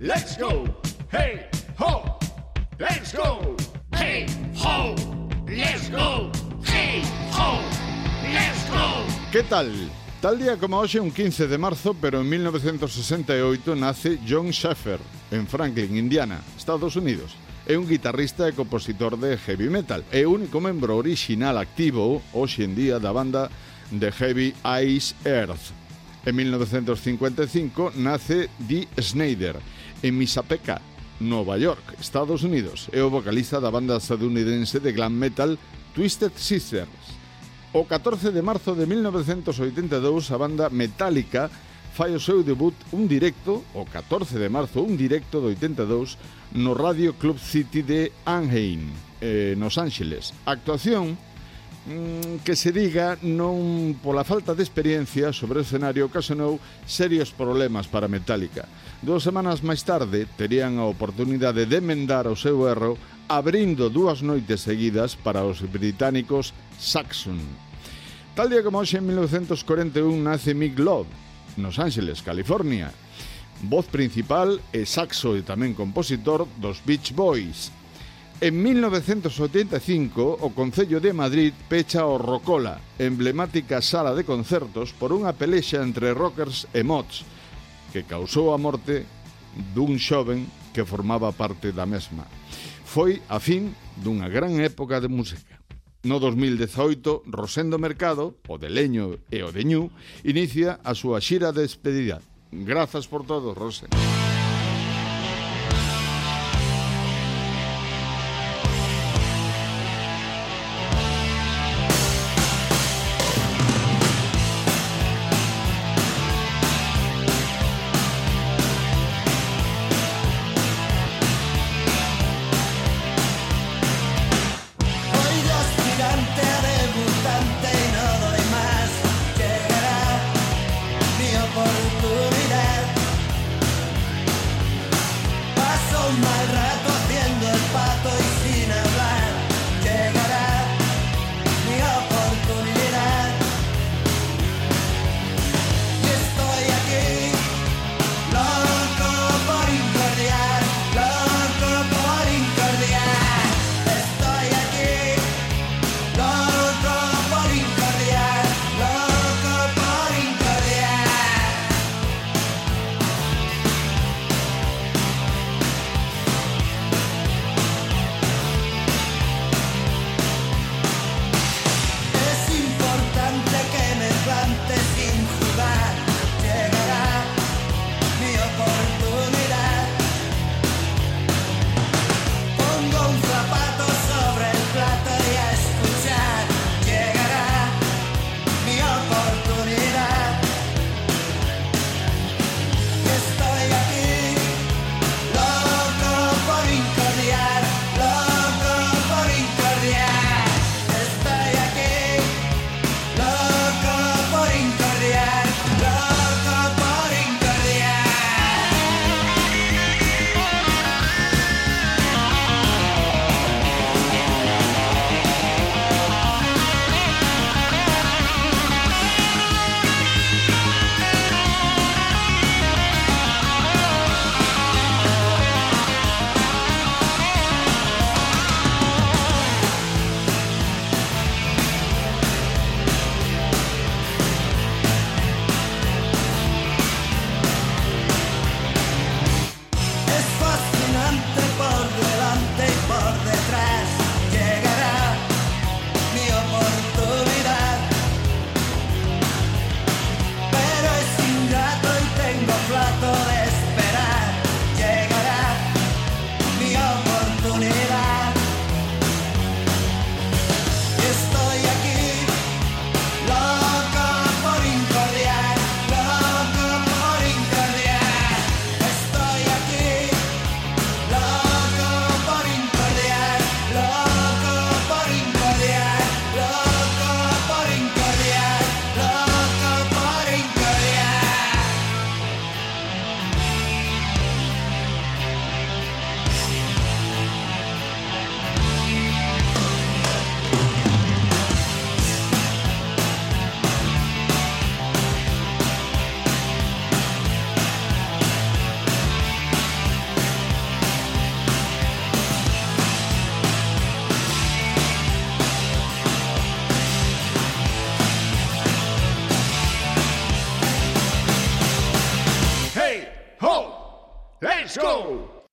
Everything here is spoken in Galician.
let's go. Hey, ho, let's go. Hey, ho, let's go. Hey, ho, let's go. ¿Qué tal? Tal día como hoxe, un 15 de marzo, pero en 1968 nace John Sheffer, en Franklin, Indiana, Estados Unidos. É un guitarrista e compositor de heavy metal. O único membro original activo hoxe en día da banda de heavy Ice Earth. En 1955 nace Dee Snyder en Misapeca, Nova York, Estados Unidos. É o vocalista da banda estadounidense de glam metal Twisted Sisters. O 14 de marzo de 1982 a banda Metallica fai o seu debut un directo, o 14 de marzo, un directo do 82 no Radio Club City de Anaheim, eh, nos Ángeles. A actuación Mm, que se diga non pola falta de experiencia sobre o escenario ocasionou serios problemas para Metallica. Dúas semanas máis tarde terían a oportunidade de emendar o seu erro abrindo dúas noites seguidas para os británicos Saxon. Tal día como hoxe en 1941 nace Mick Love, nos Ángeles, California. Voz principal e saxo e tamén compositor dos Beach Boys, En 1985, o Concello de Madrid pecha o Rocola, emblemática sala de concertos por unha pelexa entre rockers e mods, que causou a morte dun xoven que formaba parte da mesma. Foi a fin dunha gran época de música. No 2018, Rosendo Mercado, o de Leño e o de Ñu, inicia a súa xira de despedida. Grazas por todo, Rosendo. Un mal rato haciendo el pato y sin hablar, llegará mi oportunidad. Y estoy aquí, loco por incordiar, loco por incordiar. Estoy aquí, loco por incordiar, loco por incordiar. Go!